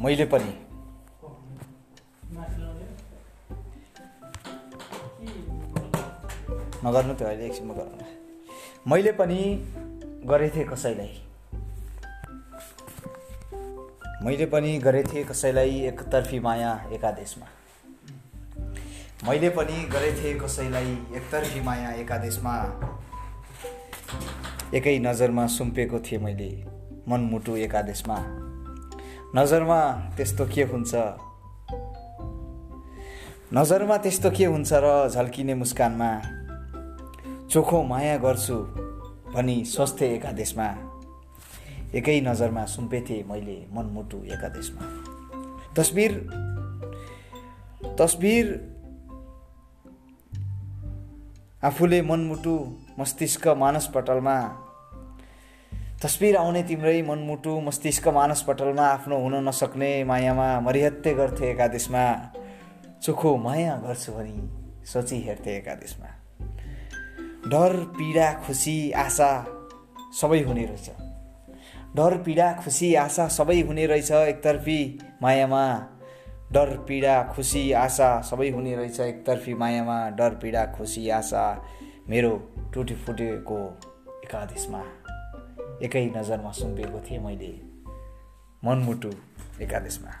मैले पनि। नगर्नु त्यो अहिले एकछिनमा गरौँ मैले पनि गरेथेँ कसैलाई। मैले पनि गरेथेँ कसैलाई एकतर्फी माया एकादेशमा। मैले पनि गरेथेँ कसैलाई एकतर्फी माया एकादेशमा। एकै नजरमा सुम्पेको थिएँ मैले मनमुटु एकादेशमा। नजरमा त्यस्तो के हुन्छ? नजरमा त्यस्तो के हुन्छ र झल्किने मुस्कानमा? चोखो माया गर्छु भनी सोच्थे एकादेशमा। एकै नजरमा सुम्पेथे मैले मनमुटु एकादेशमा। तस्बिर तस्बिर आफूले मनमुटु मस्तिष्क मानसपटलमा तस्बिर आउने तिम्रै मनमुटु मस्तिष्क मानसपटलमा आफ्नो हुन नसक्ने मायामा मरिहत्ते गर्थे एकादेशमा। चोखो माया गर्छु भनी सोची हेर्थे एकादेशमा। डर पीडा खुसी आशा सबै हुने रहेछ। डर पीडा खुसी आशा सबै हुने रहेछ एकतर्फी मायामा। डर पीडा खुसी आशा सबै हुने रहेछ एकतर्फी मायामा। डर पीडा खुसी आशा मेरो टुटी फुटेको एकादेशमा। एकै नजरमा सुम्पेको थिएँ मैले मनमुटु एकादेशमा।